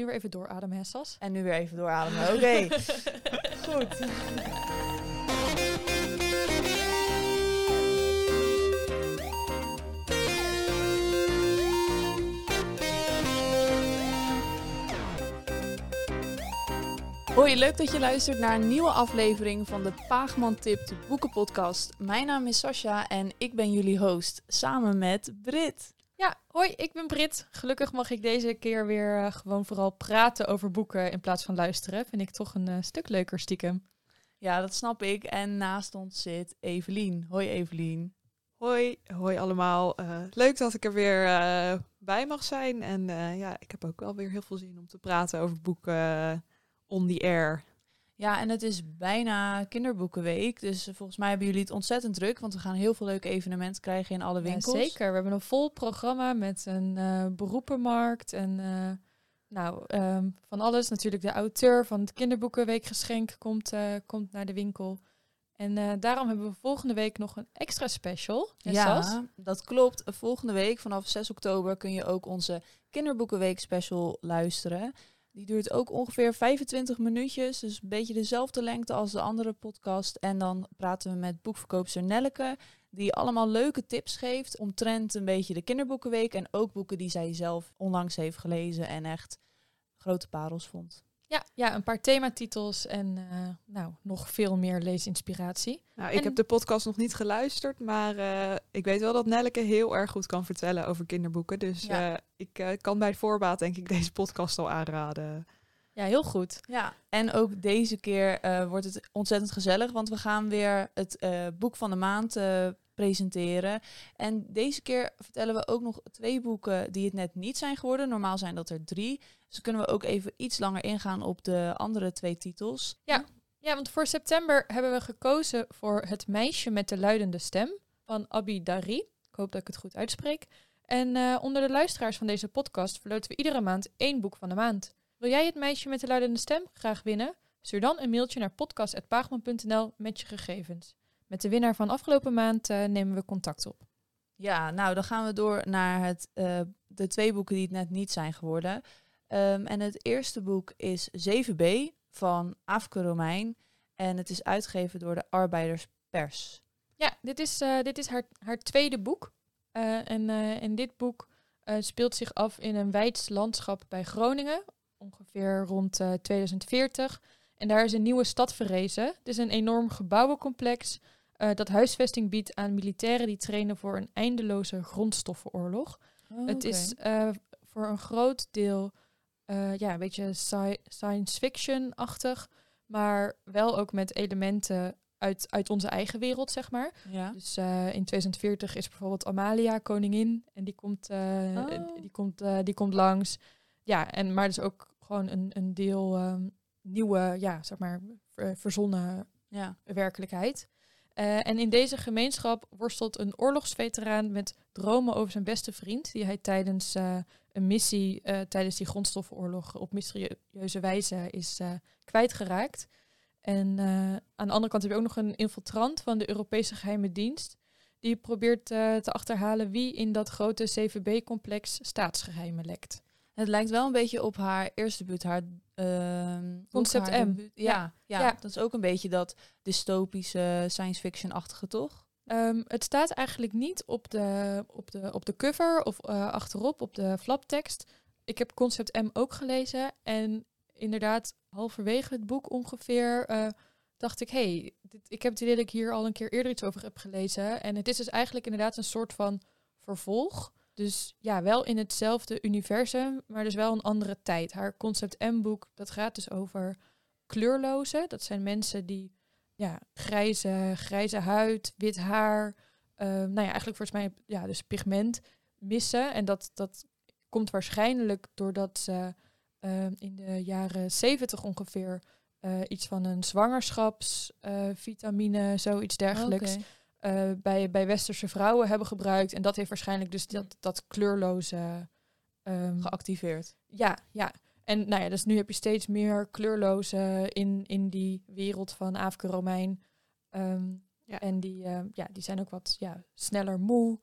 nu weer even doorademen, hè, Sas? En nu weer even doorademen. Oké, goed. Hoi, leuk dat je luistert naar een nieuwe aflevering van de Paagman Tipt Boekenpodcast. Mijn naam is Sascha en ik ben jullie host, samen met Brit. Ja, hoi, ik ben Brit. Gelukkig mag ik deze keer weer uh, gewoon vooral praten over boeken in plaats van luisteren. Vind ik toch een uh, stuk leuker stiekem. Ja, dat snap ik. En naast ons zit Evelien. Hoi Evelien. Hoi, hoi allemaal. Uh, leuk dat ik er weer bij mag zijn. En ja, ik heb ook wel weer heel veel zin om te praten over boeken on the air. Ja, en het is bijna kinderboekenweek. Dus volgens mij hebben jullie het ontzettend druk. Want we gaan heel veel leuke evenementen krijgen in alle winkels. Ja, zeker. We hebben een vol programma met een uh, beroepenmarkt. En uh, nou, um, van alles. Natuurlijk de auteur van het kinderboekenweekgeschenk komt, uh, komt naar de winkel. En daarom hebben we volgende week nog een extra special. Ja, Sas? dat klopt. Volgende week vanaf 6 oktober kun je ook onze kinderboekenweek special luisteren. Die duurt ook ongeveer 25 minuutjes. Dus een beetje dezelfde lengte als de andere podcast. En dan praten we met boekverkoopster Nelleke. Die allemaal leuke tips geeft omtrent een beetje de kinderboekenweek. En ook boeken die zij zelf onlangs heeft gelezen en echt grote parels vond. Ja, ja, een paar thematitels en uh, nou, nog veel meer leesinspiratie. Nou, ik en... heb de podcast nog niet geluisterd, maar uh, ik weet wel dat Nelleke heel erg goed kan vertellen over kinderboeken. Dus ja. uh, ik kan bij voorbaat denk ik deze podcast al aanraden. Ja, heel goed. Ja, en ook deze keer wordt het ontzettend gezellig, want we gaan weer het boek van de maand presenteren. En deze keer vertellen we ook nog twee boeken die het net niet zijn geworden. Normaal zijn dat er drie. Dus kunnen we ook even iets langer ingaan op de andere twee titels. Ja, ja want voor september hebben we gekozen voor Het meisje met de luidende stem van Abi Dari. Ik hoop dat ik het goed uitspreek. En uh, onder de luisteraars van deze podcast verloten we iedere maand één boek van de maand. Wil jij het meisje met de luidende stem graag winnen? Stuur dan een mailtje naar podcast.paagman.nl met je gegevens. Met de winnaar van afgelopen maand uh, nemen we contact op. Ja, nou dan gaan we door naar het, uh, de twee boeken die het net niet zijn geworden. Um, en het eerste boek is 7b van Afke Romein. En het is uitgegeven door de Arbeiderspers. Ja, dit is, uh, dit is haar, haar tweede boek. en in dit boek speelt zich af in een wijds landschap bij Groningen. Ongeveer rond 2040. En daar is een nieuwe stad verrezen. Het is een enorm gebouwencomplex uh, dat huisvesting biedt aan militairen die trainen voor een eindeloze grondstoffenoorlog. Oh, het is uh, voor een groot deel uh, ja, een beetje sci science fiction-achtig, maar wel ook met elementen uit, uit onze eigen wereld, zeg maar. Ja. Dus in 2040 is bijvoorbeeld Amalia koningin en die komt, oh. die komt, die komt langs. Ja, en maar dus ook gewoon een, een deel um, nieuwe, ja, zeg maar, verzonnen ja. werkelijkheid. Uh, en in deze gemeenschap worstelt een oorlogsveteraan met dromen over zijn beste vriend, die hij tijdens uh, een missie, uh, tijdens die grondstoffenoorlog, op mysterieuze wijze is kwijtgeraakt. En aan de andere kant heb je ook nog een infiltrant van de Europese geheime dienst, die probeert te achterhalen wie in dat grote CVB-complex staatsgeheimen lekt. Het lijkt wel een beetje op haar eerste buurt, haar uh, Concept haar M. Debuut. Ja, ja, ja, dat is ook een beetje dat dystopische science fiction-achtige, toch? Um, het staat eigenlijk niet op de, op de, op de cover of uh, achterop op de flaptekst. Ik heb Concept M ook gelezen en inderdaad halverwege het boek ongeveer uh, dacht ik, hey, dit, ik heb het idee dat ik hier al een keer eerder iets over heb gelezen. En het is dus eigenlijk inderdaad een soort van vervolg. Dus ja, wel in hetzelfde universum, maar dus wel een andere tijd. Haar Concept M-boek, dat gaat dus over kleurlozen. Dat zijn mensen die ja, grijze, grijze huid, wit haar, uh, nou ja, eigenlijk volgens mij ja, dus pigment missen. En dat, dat komt waarschijnlijk doordat ze uh, in de jaren zeventig ongeveer uh, iets van een zwangerschapsvitamine, zoiets dergelijks. Okay. Uh, bij, bij westerse vrouwen hebben gebruikt. En dat heeft waarschijnlijk dus dat, dat kleurloze... Um, Geactiveerd. Ja, ja. En nou ja, dus nu heb je steeds meer kleurlozen in, in die wereld van Afke Romein. Um, ja. En die, uh, ja, die zijn ook wat ja, sneller moe,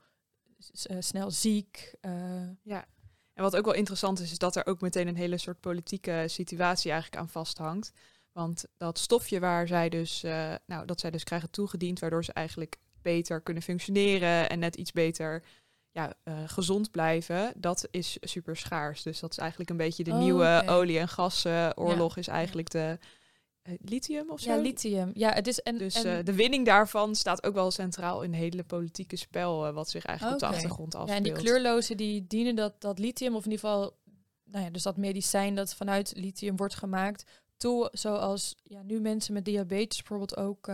uh, snel ziek. Uh, ja. En wat ook wel interessant is, is dat er ook meteen een hele soort politieke situatie eigenlijk aan vasthangt. Want dat stofje waar zij dus, nou, dat zij dus krijgen toegediend, waardoor ze eigenlijk beter kunnen functioneren en net iets beter ja, uh, gezond blijven, dat is super schaars. Dus dat is eigenlijk een beetje de Oh, nieuwe olie- en gasoorlog is eigenlijk de eh, lithium of zo. Ja, lithium. Ja, het is en, Dus en, eh, de winning daarvan staat ook wel centraal in het hele politieke spel, eh, wat zich eigenlijk op de achtergrond ja, afspeelt. en die kleurloze die dienen dat, dat lithium, of in ieder geval, nou ja, dus dat medicijn dat vanuit lithium wordt gemaakt, toe, zoals ja, nu mensen met diabetes bijvoorbeeld ook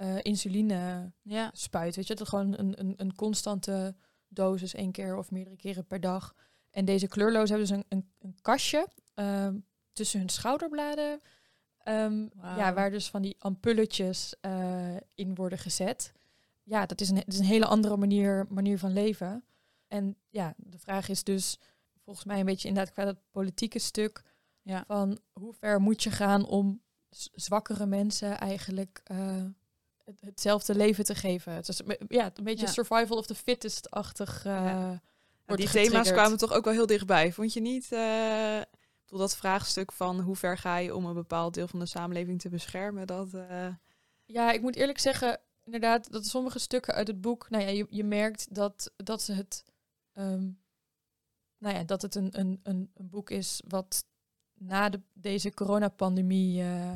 eh, insuline Ja. spuiten. Weet je, dat gewoon een, een, een constante dosis, één keer of meerdere keren per dag. En deze kleurlozen hebben dus een, een, een kastje ehm, tussen hun schouderbladen. ehm, ja, waar dus van die ampulletjes eh, in worden gezet. Ja, dat is een, het is een hele andere manier, manier van leven. En ja, de vraag is dus volgens mij een beetje inderdaad qua dat politieke stuk Ja. van hoe ver moet je gaan om zwakkere mensen eigenlijk eh, het, hetzelfde leven te geven. Het is ja, een beetje Ja. survival of the fittest-achtig. Ja, wordt die thema's kwamen toch ook wel heel dichtbij. Vond je niet? bedoel, dat vraagstuk van hoe ver ga je om een bepaald deel van de samenleving te beschermen? Dat, eh, Ja, ik moet eerlijk zeggen, inderdaad, dat sommige stukken uit het boek, nou ja, je, je merkt dat, dat ze het, ehm, nou ja, dat het een, een, een, een boek is wat na de, deze coronapandemie eh,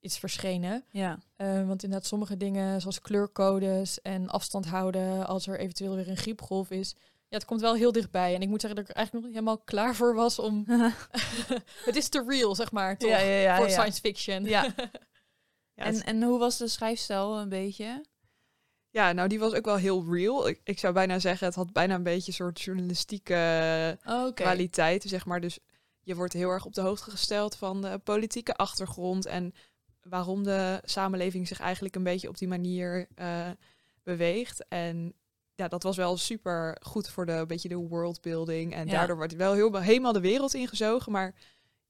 is verschenen. Ja. Eh, want inderdaad, sommige dingen zoals kleurcodes en afstand houden als er eventueel weer een griepgolf is. Ja, het komt wel heel dichtbij. En ik moet zeggen dat ik er eigenlijk nog niet helemaal klaar voor was om... het is te real, zeg maar, toch? Ja, ja, ja, voor ja. science fiction. Ja. ja, En, en hoe was de schrijfstijl een beetje? ja, nou die was ook wel heel real. Ik, ik zou bijna zeggen, het had bijna een beetje een soort journalistieke Oké. kwaliteit, zeg maar. Dus je wordt heel erg op de hoogte gesteld van de politieke achtergrond en waarom de samenleving zich eigenlijk een beetje op die manier eh, beweegt. En ja, dat was wel super goed voor de beetje de worldbuilding. En Ja. daardoor wordt wel heel, helemaal de wereld ingezogen. Maar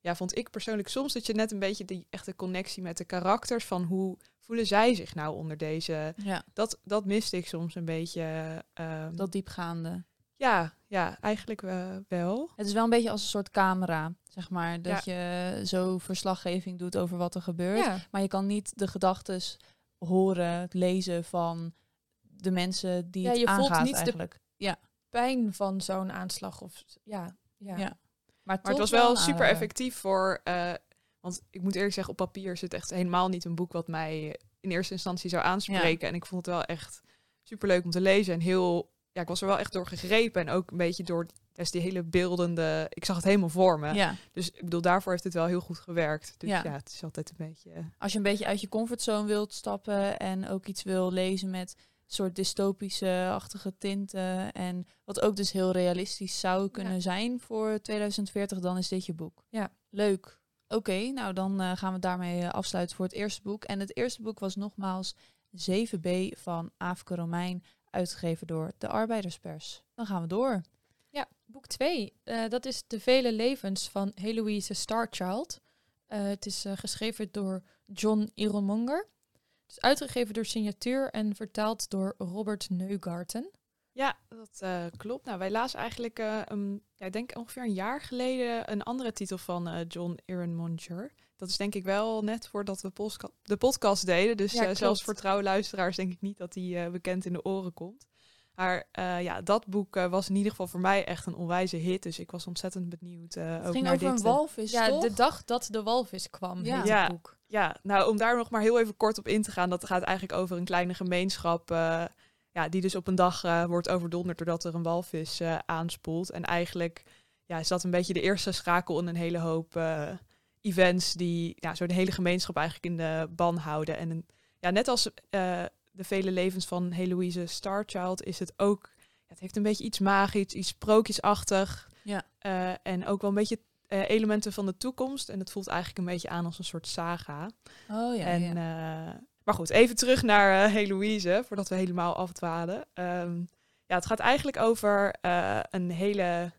ja, vond ik persoonlijk soms dat je net een beetje die echte connectie met de karakters van hoe voelen zij zich nou onder deze. Ja, Dat, dat miste ik soms een beetje. ehm, dat diepgaande. Ja, ja, eigenlijk eh, wel. Het is wel een beetje als een soort camera, zeg maar. Dat je zo verslaggeving doet over wat er gebeurt. Ja. Maar je kan niet de gedachten horen, lezen van de mensen die Ja, het je voelt aangaat niet de- eigenlijk. Ja, pijn van zo'n aanslag. Of, ja, ja. Ja. maar, Maar het was wel een super effectief voor. eh, want ik moet eerlijk zeggen, op papier is het echt helemaal niet een boek wat mij in eerste instantie zou aanspreken. En ik vond het wel echt super leuk om te lezen. En heel. Ja, ik was er wel echt door gegrepen. En ook een beetje door dus die hele beeldende. Ik zag het helemaal voor me. Ja, Dus ik bedoel, daarvoor heeft het wel heel goed gewerkt. Dus Ja. ja, het is altijd een beetje. eh, als je een beetje uit je comfortzone wilt stappen en ook iets wil lezen met soort dystopische-achtige tinten en wat ook dus heel realistisch zou kunnen zijn voor 2040, dan is dit je boek. Ja. Leuk. Oké, nou dan eh, gaan we daarmee eh, afsluiten voor het eerste boek. En het eerste boek was nogmaals 7b van Aafke Romein, uitgegeven door de Arbeiderspers. Dan gaan we door. Ja, boek 2. dat is De Vele Levens van Heloïse Starchild. Eh, het is eh, geschreven door John Irelmonger. Het is uitgegeven door Signatuur en vertaald door Robert Neugarten. Ja, dat eh, klopt. Nou, wij lazen eigenlijk, eh, ja, ik denk ongeveer een jaar geleden, een andere titel van eh, John Ehrenmonger. Dat is denk ik wel net voordat we de podcast deden. Dus Ja, eh, zelfs voor trouwe luisteraars denk ik niet dat die eh, bekend in de oren komt. Maar eh, ja, dat boek eh, was in ieder geval voor mij echt een onwijze hit. Dus ik was ontzettend benieuwd uh, Het ook ging naar over dit. een walvis, ja, toch? de dag dat de walvis kwam, Ja. heet Ja. het boek. Ja, nou om daar nog maar heel even kort op in te gaan. Dat gaat eigenlijk over een kleine gemeenschap. eh, ja, die dus op een dag eh, wordt overdonderd doordat er een walvis eh, aanspoelt. En eigenlijk ja, is dat een beetje de eerste schakel in een hele hoop eh, events die ja, zo de hele gemeenschap eigenlijk in de ban houden. En een- ja, net als eh, de vele levens van Heloïse Starchild is het ook. Ja, het heeft een beetje iets magisch, iets sprookjesachtig. Ja. Eh, en ook wel een beetje eh, elementen van de toekomst. En het voelt eigenlijk een beetje aan als een soort saga. Oh ja, en, ja. maar goed, even terug naar uh, Heloïse, voordat we helemaal afdwalen. Ehm, ja, het gaat eigenlijk over een hele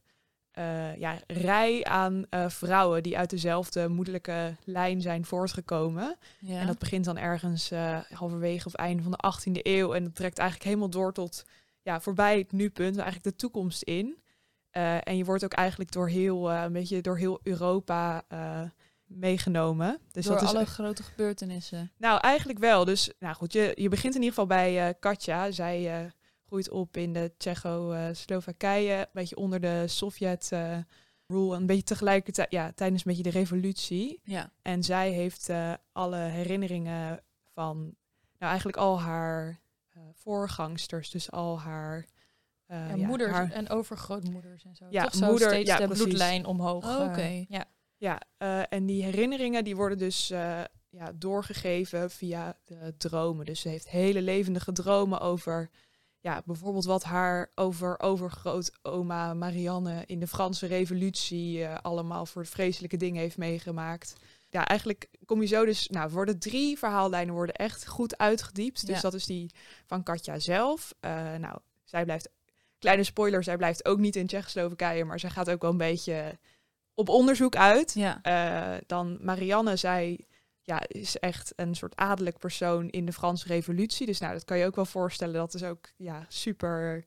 uh, ja, rij aan uh, vrouwen die uit dezelfde moedelijke lijn zijn voortgekomen. ja. En dat begint dan ergens uh, halverwege of einde van de 18e eeuw. En dat trekt eigenlijk helemaal door tot ja, voorbij het nu-punt, eigenlijk de toekomst in. Eh, en je wordt ook eigenlijk door heel, eh, een beetje door heel Europa eh, meegenomen. Dus Door dat is alle grote gebeurtenissen. nou, eigenlijk wel. Dus nou goed, je, je begint in ieder geval bij eh, Katja. Zij eh, groeit op in de Tsjecho-Slowakije, een beetje onder de Sovjet-rule. een beetje tegelijkertijd, ja, tijdens een beetje de revolutie. Ja. En zij heeft eh, alle herinneringen van, nou eigenlijk al haar eh, voorgangsters. Dus al haar... eh, Ja, ja, moeders haar- en overgrootmoeders en zo. Ja, Toch zo moeder- steeds ja, de precies. bloedlijn omhoog. Oh, oké. ja. Ja, en die herinneringen die worden dus ja, doorgegeven via de dromen. Dus ze heeft hele levendige dromen over ja, bijvoorbeeld wat haar over overgrootoma Marianne in de Franse revolutie eh, allemaal voor vreselijke dingen heeft meegemaakt. Ja, eigenlijk kom je zo dus, nou, worden drie verhaallijnen worden echt goed uitgediept. Dus Ja. dat is die van Katja zelf. Eh, nou, zij blijft, kleine spoiler, zij blijft ook niet in Tsjechoslowakije, maar zij gaat ook wel een beetje op onderzoek uit. Ja. Eh, dan Marianne, zij ja, is echt een soort adellijk persoon in de Franse revolutie. Dus nou, dat kan je ook wel voorstellen. Dat is ook ja, super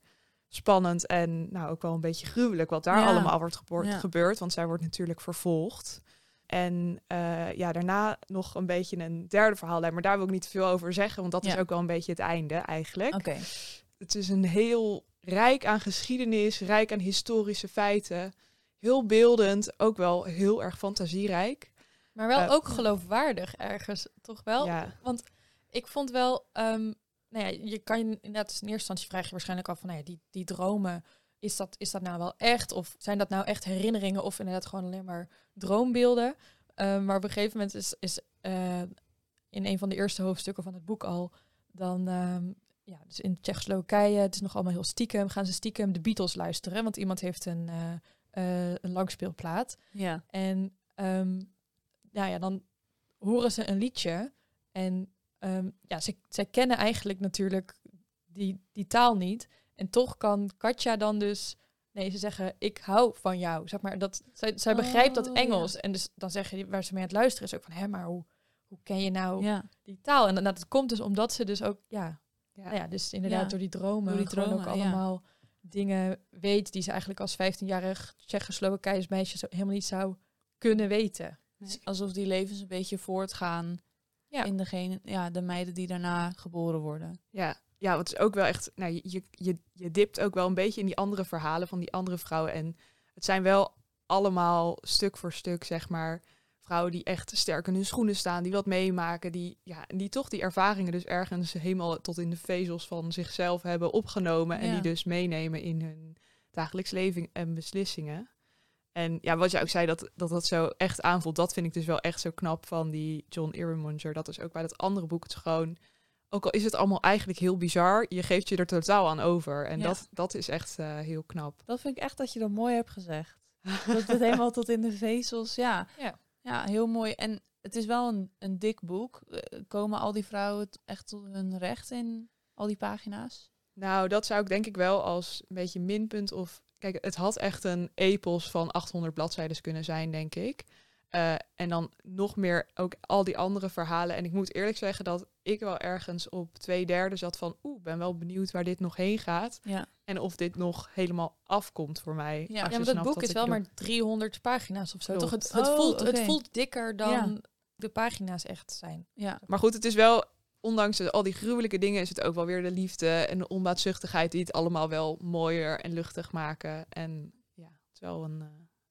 spannend en nou ook wel een beetje gruwelijk wat daar Ja. allemaal wordt Ja. gebeurd. Want zij wordt natuurlijk vervolgd. En eh, ja, daarna nog een beetje een derde verhaallijn. Maar daar wil ik niet te veel over zeggen, want dat is ook wel een beetje het einde eigenlijk. Oké. Het is een heel rijk aan geschiedenis, rijk aan historische feiten. Heel beeldend, ook wel heel erg fantasierijk. Maar wel Eh, ook geloofwaardig ergens, toch wel? Ja, Ik vond wel, ehm, nou ja, je kan je inderdaad dus in eerste instantie vraag je waarschijnlijk af van, nou ja, die, die dromen, is dat, is dat nou wel echt? Of zijn dat nou echt herinneringen of inderdaad gewoon alleen maar droombeelden? Ehm, maar op een gegeven moment is, is eh, in een van de eerste hoofdstukken van het boek al, dan, ehm, ja, dus in Tsjechoslowakije, het is nog allemaal heel stiekem, gaan ze stiekem de Beatles luisteren, want iemand heeft een, eh, een langspeelplaat. Ja. En ehm, nou ja, dan horen ze een liedje. En ehm, ja, ze, zij kennen eigenlijk natuurlijk die, die taal niet. En toch kan Katja dan dus... Nee, ze zeggen, ik hou van jou. Zeg maar, dat, zij, zij begrijpt dat Oh, Engels. En dus dan zeggen die waar ze mee aan het luisteren is ook van... Hé, maar hoe, hoe ken je nou Ja. die taal? En dat, dat komt dus omdat ze dus ook... Ja, ja. nou ja, dus inderdaad door die dromen, door die ook dromen, ja. allemaal dingen weet die ze eigenlijk als 15-jarig Tsjechoslowakijs meisje zo helemaal niet zou kunnen weten. Alsof die levens een beetje voortgaan Ja. in degene, ja, de meiden die daarna geboren worden. Ja, ja, wat is ook wel echt. Nou, je, je, je, dipt ook wel een beetje in die andere verhalen van die andere vrouwen. En het zijn wel allemaal stuk voor stuk, zeg maar, vrouwen die echt sterk in hun schoenen staan, die wat meemaken, die, ja, die toch die ervaringen dus ergens helemaal tot in de vezels van zichzelf hebben opgenomen. En Ja. die dus meenemen in hun dagelijks leven en beslissingen. En ja, wat jij ook zei, dat, dat dat zo echt aanvoelt, dat vind ik dus wel echt zo knap van die John Irremonger. Dat is ook bij dat andere boek, het gewoon, ook al is het allemaal eigenlijk heel bizar, je geeft je er totaal aan over. En Ja. dat, dat is echt eh, heel knap. Dat vind ik echt dat je dat mooi hebt gezegd. Dat het helemaal tot in de vezels, ja. Ja. Ja, heel mooi. En het is wel een, een dik boek. Eh, Komen al die vrouwen echt tot hun recht in al die pagina's? Nou, dat zou ik denk ik wel als een beetje minpunt of... Kijk, het had echt een epos van 800 bladzijden kunnen zijn, denk ik. Eh, en dan nog meer ook al die andere verhalen. En ik moet eerlijk zeggen dat ik wel ergens op twee derde zat van... Oeh, ben wel benieuwd waar dit nog heen gaat. Ja. En of dit nog helemaal afkomt voor mij. Ja. Ja, maar dat boek is wel maar 300 pagina's of zo. Toch? Het, het, Oh, voelt, het voelt dikker dan Ja. de pagina's echt zijn. Ja. Maar goed, het is wel, ondanks al die gruwelijke dingen, is het ook wel weer de liefde en de onbaatzuchtigheid die het allemaal wel mooier en luchtig maken. En ja, het is wel een, eh,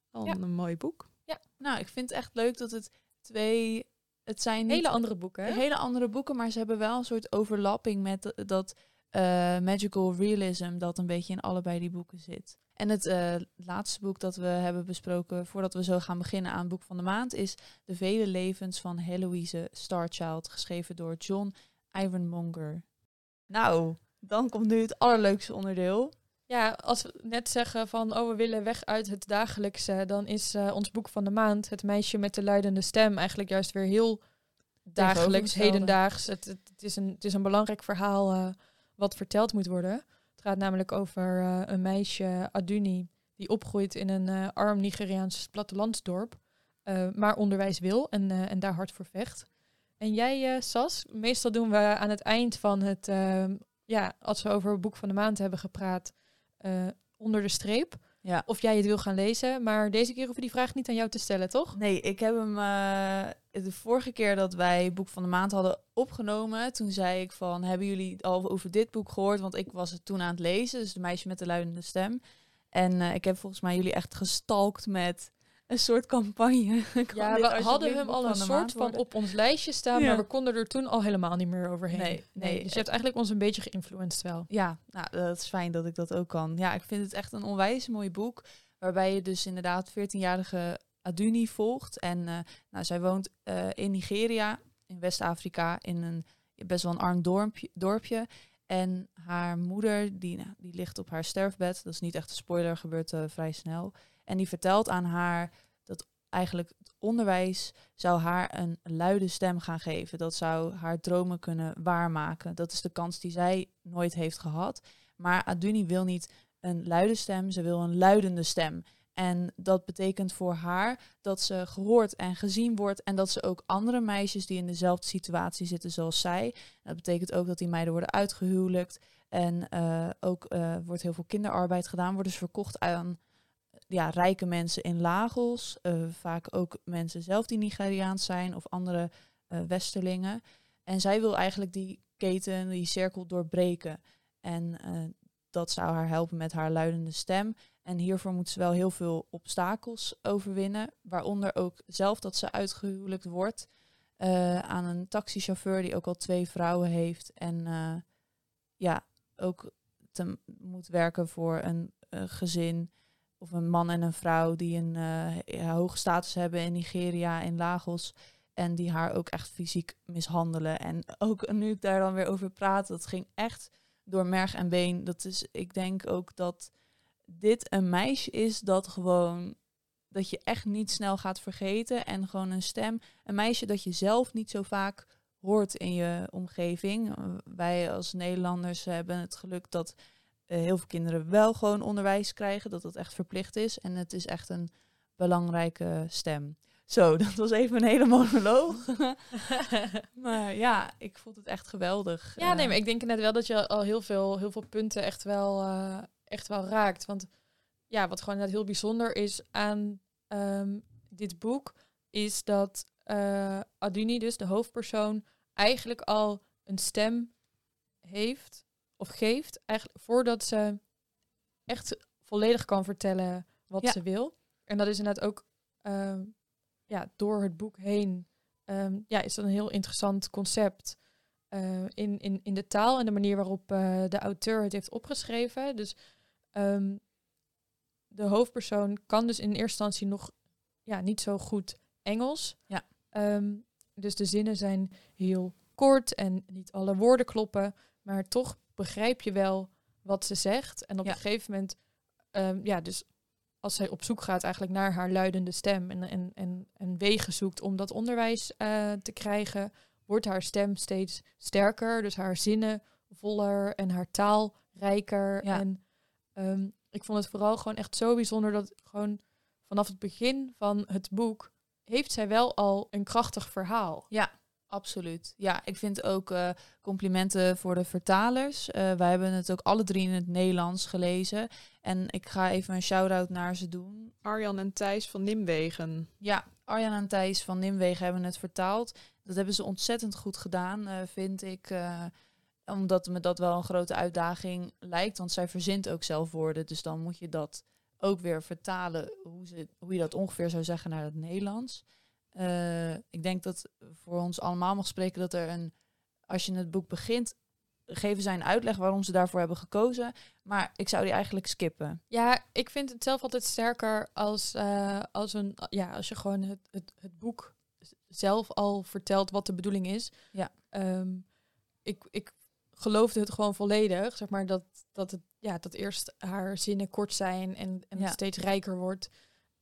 wel Ja. een mooi boek. Nou, ik vind het echt leuk dat het twee... Het zijn Hele andere boeken. hè? hele andere boeken, maar ze hebben wel een soort overlapping met dat- dat eh, magical realism dat een beetje in allebei die boeken zit. En het eh, laatste boek dat we hebben besproken voordat we zo gaan beginnen aan het boek van de maand is De vele levens van Heloise Starchild, geschreven door John Ironmonger. Nou, dan komt nu het allerleukste onderdeel. Ja, als we net zeggen van oh we willen weg uit het dagelijkse, dan is eh, ons boek van de maand, het meisje met de luidende stem, eigenlijk juist weer heel dagelijks, hedendaags. Het, het, het is een, het is een belangrijk verhaal eh, wat verteld moet worden. Het gaat namelijk over eh, een meisje, Aduni, die opgroeit in een eh, arm Nigeriaans plattelandsdorp, eh, maar onderwijs wil en, en daar hard voor vecht. En jij, Sas, meestal doen we aan het eind van het, ja, als we over het boek van de maand hebben gepraat, onder de streep. Ja. of jij het wil gaan lezen. Maar deze keer hoef je die vraag niet aan jou te stellen, toch? Nee, ik heb hem eh, de vorige keer dat wij Boek van de Maand hadden opgenomen. Toen zei ik van, hebben jullie al over dit boek gehoord? Want ik was het toen aan het lezen, dus De Meisje met de Luidende Stem. En eh, ik heb volgens mij jullie echt gestalkt met een soort campagne. Ja, we hadden hem al een soort van op ons lijstje staan, Ja. maar we konden er toen al helemaal niet meer overheen. Nee, nee. Dus je hebt eigenlijk ons een beetje geïnfluenced wel. Ja, nou, dat is fijn dat ik dat ook kan. Ja, ik vind het echt een onwijs mooi boek. Waarbij je dus inderdaad 14-jarige Aduni volgt. En eh, nou, zij woont eh, in Nigeria, in West-Afrika, in een best wel een arm dorpje. dorpje. En haar moeder, die, nou, die ligt op haar sterfbed. Dat is niet echt een spoiler, gebeurt eh, vrij snel. En die vertelt aan haar dat eigenlijk het onderwijs zou haar een luide stem gaan geven. Dat zou haar dromen kunnen waarmaken. Dat is de kans die zij nooit heeft gehad. Maar Aduni wil niet een luide stem, ze wil een luidende stem. En dat betekent voor haar dat ze gehoord en gezien wordt en dat ze ook andere meisjes die in dezelfde situatie zitten zoals zij. Dat betekent ook dat die meiden worden uitgehuwelijkt en eh, ook eh, wordt heel veel kinderarbeid gedaan, worden ze verkocht aan ja, rijke mensen in Lagos, eh, vaak ook mensen zelf die Nigeriaans zijn of andere eh, westerlingen. En zij wil eigenlijk die keten, die cirkel doorbreken. En eh, dat zou haar helpen met haar luidende stem. En hiervoor moet ze wel heel veel obstakels overwinnen. Waaronder ook zelf dat ze uitgehuwelijkt wordt aan een taxichauffeur die ook al twee vrouwen heeft. En ja, ook te, moet werken voor een gezin of een man en een vrouw die een eh, hoge status hebben in Nigeria, in Lagos. En die haar ook echt fysiek mishandelen. En ook nu ik daar dan weer over praat, dat ging echt door merg en been. Dat is, ik denk ook dat dit een meisje is dat gewoon dat je echt niet snel gaat vergeten en gewoon een stem, een meisje dat je zelf niet zo vaak hoort in je omgeving. Wij als Nederlanders hebben het geluk dat heel veel kinderen wel gewoon onderwijs krijgen, dat dat echt verplicht is en het is echt een belangrijke stem. Zo, dat was even een hele monoloog. maar ja, ik vond het echt geweldig. Ja, nee, Uh, maar ik denk net wel dat je al heel veel, heel veel punten echt wel, uh, echt wel raakt. Want ja, wat gewoon heel bijzonder is aan um, dit boek, is dat uh, Aduni, dus de hoofdpersoon, eigenlijk al een stem heeft of geeft, eigenlijk voordat ze echt volledig kan vertellen wat Ja. ze wil. En dat is inderdaad ook uh, ja, door het boek heen um, ja, is dat een heel interessant concept uh, in, in, in de taal en de manier waarop uh, de auteur het heeft opgeschreven. Dus um, de hoofdpersoon kan dus in eerste instantie nog ja, niet zo goed Engels. Ja. Um, dus de zinnen zijn heel kort en niet alle woorden kloppen, maar toch begrijp je wel wat ze zegt. En op Ja. een gegeven moment, um, ja, dus als zij op zoek gaat eigenlijk naar haar luidende stem en, en, en, en wegen zoekt om dat onderwijs uh, te krijgen, wordt haar stem steeds sterker. Dus haar zinnen voller en haar taal rijker. Ja. En um, ik vond het vooral gewoon echt zo bijzonder dat gewoon vanaf het begin van het boek heeft zij wel al een krachtig verhaal. Ja, absoluut. Ja, ik vind ook uh, complimenten voor de vertalers. Uh, wij hebben het ook alle drie in het Nederlands gelezen. En ik ga even een shout-out naar ze doen. Arjan en Thijs van Nimwegen. Ja, Arjan en Thijs van Nimwegen hebben het vertaald. Dat hebben ze ontzettend goed gedaan, uh, vind ik. Omdat me dat wel een grote uitdaging lijkt. Want zij verzint ook zelf woorden. Dus dan moet je dat ook weer vertalen hoe, ze, hoe je dat ongeveer zou zeggen naar het Nederlands. Uh, ik denk dat voor ons allemaal mag spreken dat er een, als je het boek begint, geven zij een uitleg waarom ze daarvoor hebben gekozen. Maar ik zou die eigenlijk skippen. Ja, ik vind het zelf altijd sterker als, uh, als, een, ja, als je gewoon het, het, het boek zelf al vertelt wat de bedoeling is. Ja. Um, ik, ik geloofde het gewoon volledig, zeg maar, dat, dat, het, ja, dat eerst haar zinnen kort zijn en, en Ja. steeds rijker wordt.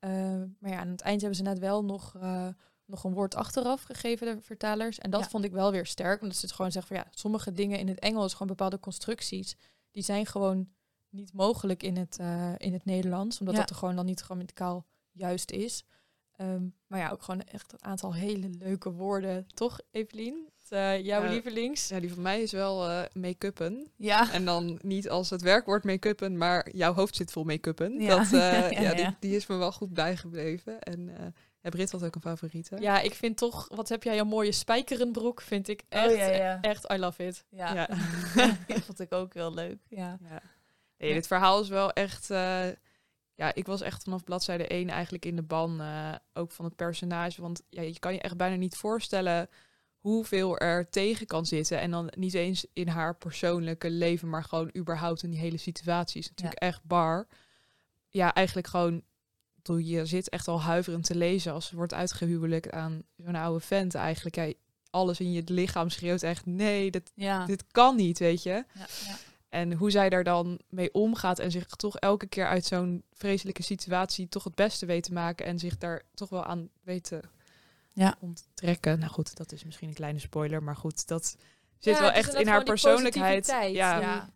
Uh, maar ja, aan het eind hebben ze net wel nog, uh, nog een woord achteraf gegeven, de vertalers. En dat Ja. vond ik wel weer sterk, omdat ze het gewoon zeggen van ja, sommige dingen in het Engels, gewoon bepaalde constructies, die zijn gewoon niet mogelijk in het, uh, in het Nederlands, omdat Ja. dat er gewoon dan niet grammaticaal juist is. Um, maar ja, ook gewoon echt een aantal hele leuke woorden, toch, Evelien? Eh, jouw lievelings? Ja, die van mij is wel eh make-uppen. Ja. En dan niet als het werkwoord make-uppen, maar jouw hoofd zit vol make-uppen. Ja. Dat, eh, Ja, ja, ja, die, ja. die is me wel goed bijgebleven. En eh ja, Brit had ook een favoriete. Ja, ik vind toch, wat heb jij een mooie spijkerenbroek, vind ik echt, Oh, ja, ja. echt, I love it. Ja. Ja. die vond ik ook heel leuk. Ja. Ja. Nee, dit verhaal is wel echt... eh, ja, ik was echt vanaf bladzijde 1 eigenlijk in de ban. eh, ook van het personage. Want ja, je kan je echt bijna niet voorstellen hoeveel er tegen kan zitten. En dan niet eens in haar persoonlijke leven, maar gewoon überhaupt in die hele situatie. Is natuurlijk echt bar. Ja, eigenlijk gewoon... Je zit echt al huiverend te lezen als ze wordt uitgehuwelijkt aan zo'n oude vent eigenlijk. Ja, alles in je lichaam schreeuwt echt, nee, dit, Ja. dit kan niet, weet je. Ja, ja. En hoe zij daar dan mee omgaat en zich toch elke keer uit zo'n vreselijke situatie toch het beste weet te maken en zich daar toch wel aan weet te Ja. onttrekken. Nou goed, dat is misschien een kleine spoiler, maar goed, dat zit Ja, wel echt in haar persoonlijkheid. Ja, Ja.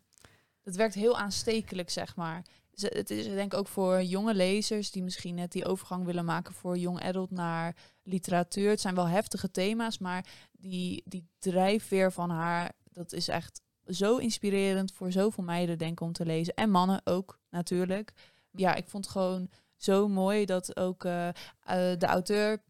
Het werkt heel aanstekelijk, zeg maar. Ze- Het is denk ik ook voor jonge lezers die misschien net die overgang willen maken voor young adult naar literatuur. Het zijn wel heftige thema's, maar die, die drijfveer van haar, dat is echt zo inspirerend voor zoveel meiden, denk ik, om te lezen. En mannen ook, natuurlijk. Ja, ik vond het gewoon zo mooi dat ook eh, eh, de auteur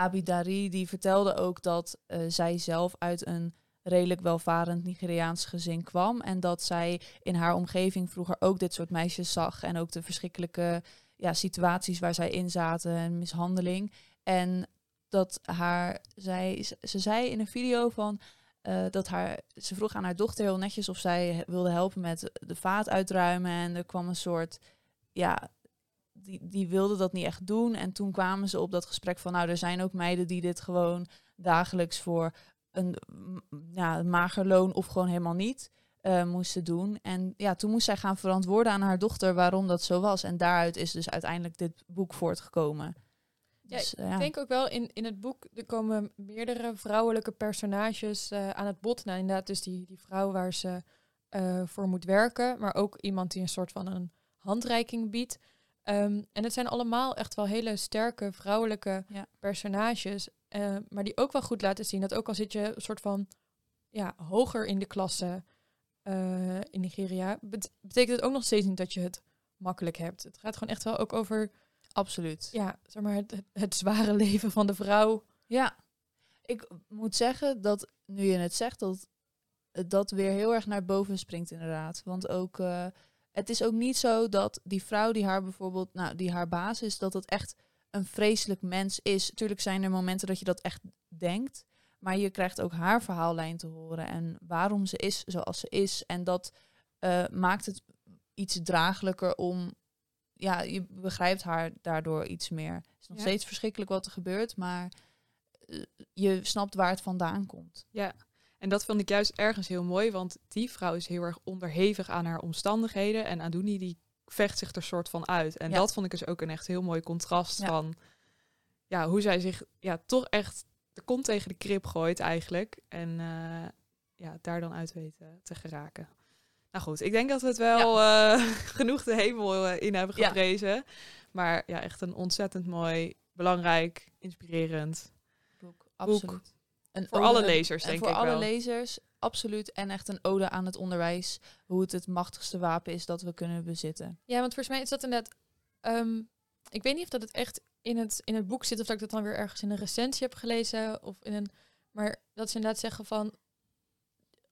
Abidari, die vertelde ook dat eh, zij zelf uit een redelijk welvarend Nigeriaans gezin kwam. En dat zij in haar omgeving vroeger ook dit soort meisjes zag. En ook de verschrikkelijke ja, situaties waar zij in zaten en mishandeling. En dat haar, zij, ze zei in een video van eh, dat haar, ze vroeg aan haar dochter heel netjes of zij wilde helpen met de vaat uitruimen. En er kwam een soort, ja, die, die wilde dat niet echt doen. En toen kwamen ze op dat gesprek van, nou, er zijn ook meiden die dit gewoon dagelijks voor een ja, mager loon of gewoon helemaal niet eh, moesten doen. En ja, toen moest zij gaan verantwoorden aan haar dochter waarom dat zo was. En daaruit is dus uiteindelijk dit boek voortgekomen. Ja, Dus, eh, Ik denk ook wel in, in het boek, er komen meerdere vrouwelijke personages eh, aan het bod. Nou, inderdaad, dus die, die vrouw waar ze voor moet werken, maar ook iemand die een soort van een handreiking biedt. Ehm, en het zijn allemaal echt wel hele sterke vrouwelijke Ja. personages, eh, maar die ook wel goed laten zien dat ook al zit je een soort van ja, hoger in de klasse eh, in Nigeria, bet- betekent het ook nog steeds niet dat je het makkelijk hebt. Het gaat gewoon echt wel ook over absoluut. ja, zeg maar, het, het, het zware leven van de vrouw. Ja, ik moet zeggen dat nu je het zegt, dat dat weer heel erg naar boven springt inderdaad. Want ook, eh, het is ook niet zo dat die vrouw die haar bijvoorbeeld, nou, die haar baas is, dat het echt een vreselijk mens is. Tuurlijk zijn er momenten dat je dat echt denkt, maar je krijgt ook haar verhaallijn te horen en waarom ze is zoals ze is. En dat eh, maakt het iets draaglijker om, ja, je begrijpt haar daardoor iets meer. Het is nog Ja. steeds verschrikkelijk wat er gebeurt, maar eh, je snapt waar het vandaan komt. Ja, en dat vond ik juist ergens heel mooi, want die vrouw is heel erg onderhevig aan haar omstandigheden en Adouni die vecht zich er soort van uit. En Ja. dat vond ik dus ook een echt heel mooi contrast Ja. van ja, hoe zij zich ja, toch echt de kont tegen de krip gooit eigenlijk en eh, ja, daar dan uit weet eh, te geraken. Nou goed, ik denk dat we het wel eh, genoeg de hemel in hebben geprezen. Maar ja, echt een ontzettend mooi, belangrijk, inspirerend. Boek, absoluut. Een Voor ode- alle lezers, en denk voor ik alle wel. lezers, absoluut. En echt een ode aan het onderwijs. Hoe het het machtigste wapen is dat we kunnen bezitten. Ja, want volgens mij is dat inderdaad... ehm, ik weet niet of dat het echt in het, in het boek zit... of dat ik dat dan weer ergens in een recensie heb gelezen. Of in een, maar dat ze inderdaad zeggen van...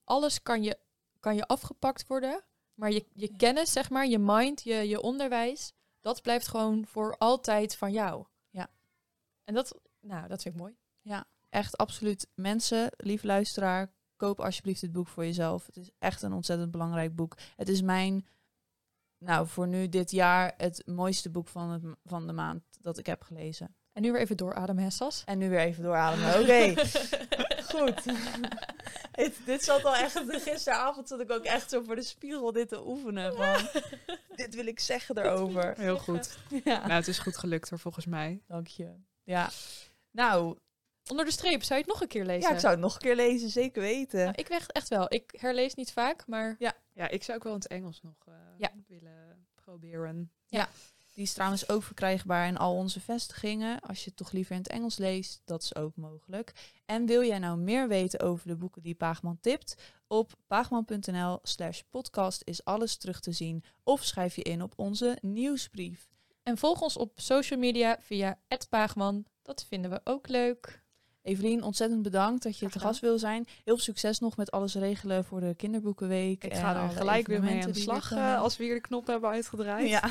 alles kan je, kan je afgepakt worden... maar je, je kennis, zeg maar, je mind, je, je onderwijs... dat blijft gewoon voor altijd van jou. Ja. En dat, nou, dat vind ik mooi. Echt absoluut. Mensen, lief luisteraar, koop alsjeblieft dit boek voor jezelf. Het is echt een ontzettend belangrijk boek. Het is mijn, nou voor nu dit jaar, het mooiste boek van, het, van de maand dat ik heb gelezen. En nu weer even doorademen, hè, Sas? En nu weer even doorademen. Oké, goed. dit, dit zat al echt, gisteravond zat ik ook echt zo voor de spiegel dit te oefenen. Van, dit wil ik zeggen erover. Heel goed. Ja, Nou, het is goed gelukt hoor, volgens mij. dank je. Ja, nou, Onder de streep, zou je het nog een keer lezen? ja, ik zou het nog een keer lezen, zeker weten. Nou, ik weg echt wel. Ik herlees niet vaak, maar Ja, ik zou ook wel in het Engels nog eh, Ja. willen proberen. Die Die is trouwens ook verkrijgbaar in al onze vestigingen. Als je het toch liever in het Engels leest, dat is ook mogelijk. En wil jij nou meer weten over de boeken die Paagman tipt? Op paagman.nl slash podcast is alles terug te zien. Of schrijf je in op onze nieuwsbrief. En volg ons op social media via @paagman. Dat vinden we ook leuk. Evelien, ontzettend bedankt dat je te gast wil zijn. Heel veel succes nog met alles regelen voor de kinderboekenweek. Ik ga er gelijk weer mee aan de slag komen. eh, als we hier de knop hebben uitgedraaid. Ja.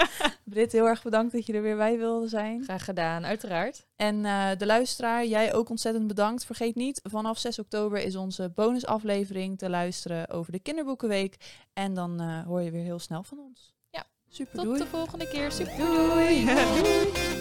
Britt, heel erg bedankt dat je er weer bij wilde zijn. Graag gedaan, uiteraard. En eh, de luisteraar, jij ook ontzettend bedankt. Vergeet niet, vanaf 6 oktober is onze bonusaflevering te luisteren over de Kinderboekenweek. En dan eh, hoor je weer heel snel van ons. Ja. super Tot doei. de volgende keer. Super doei. doei.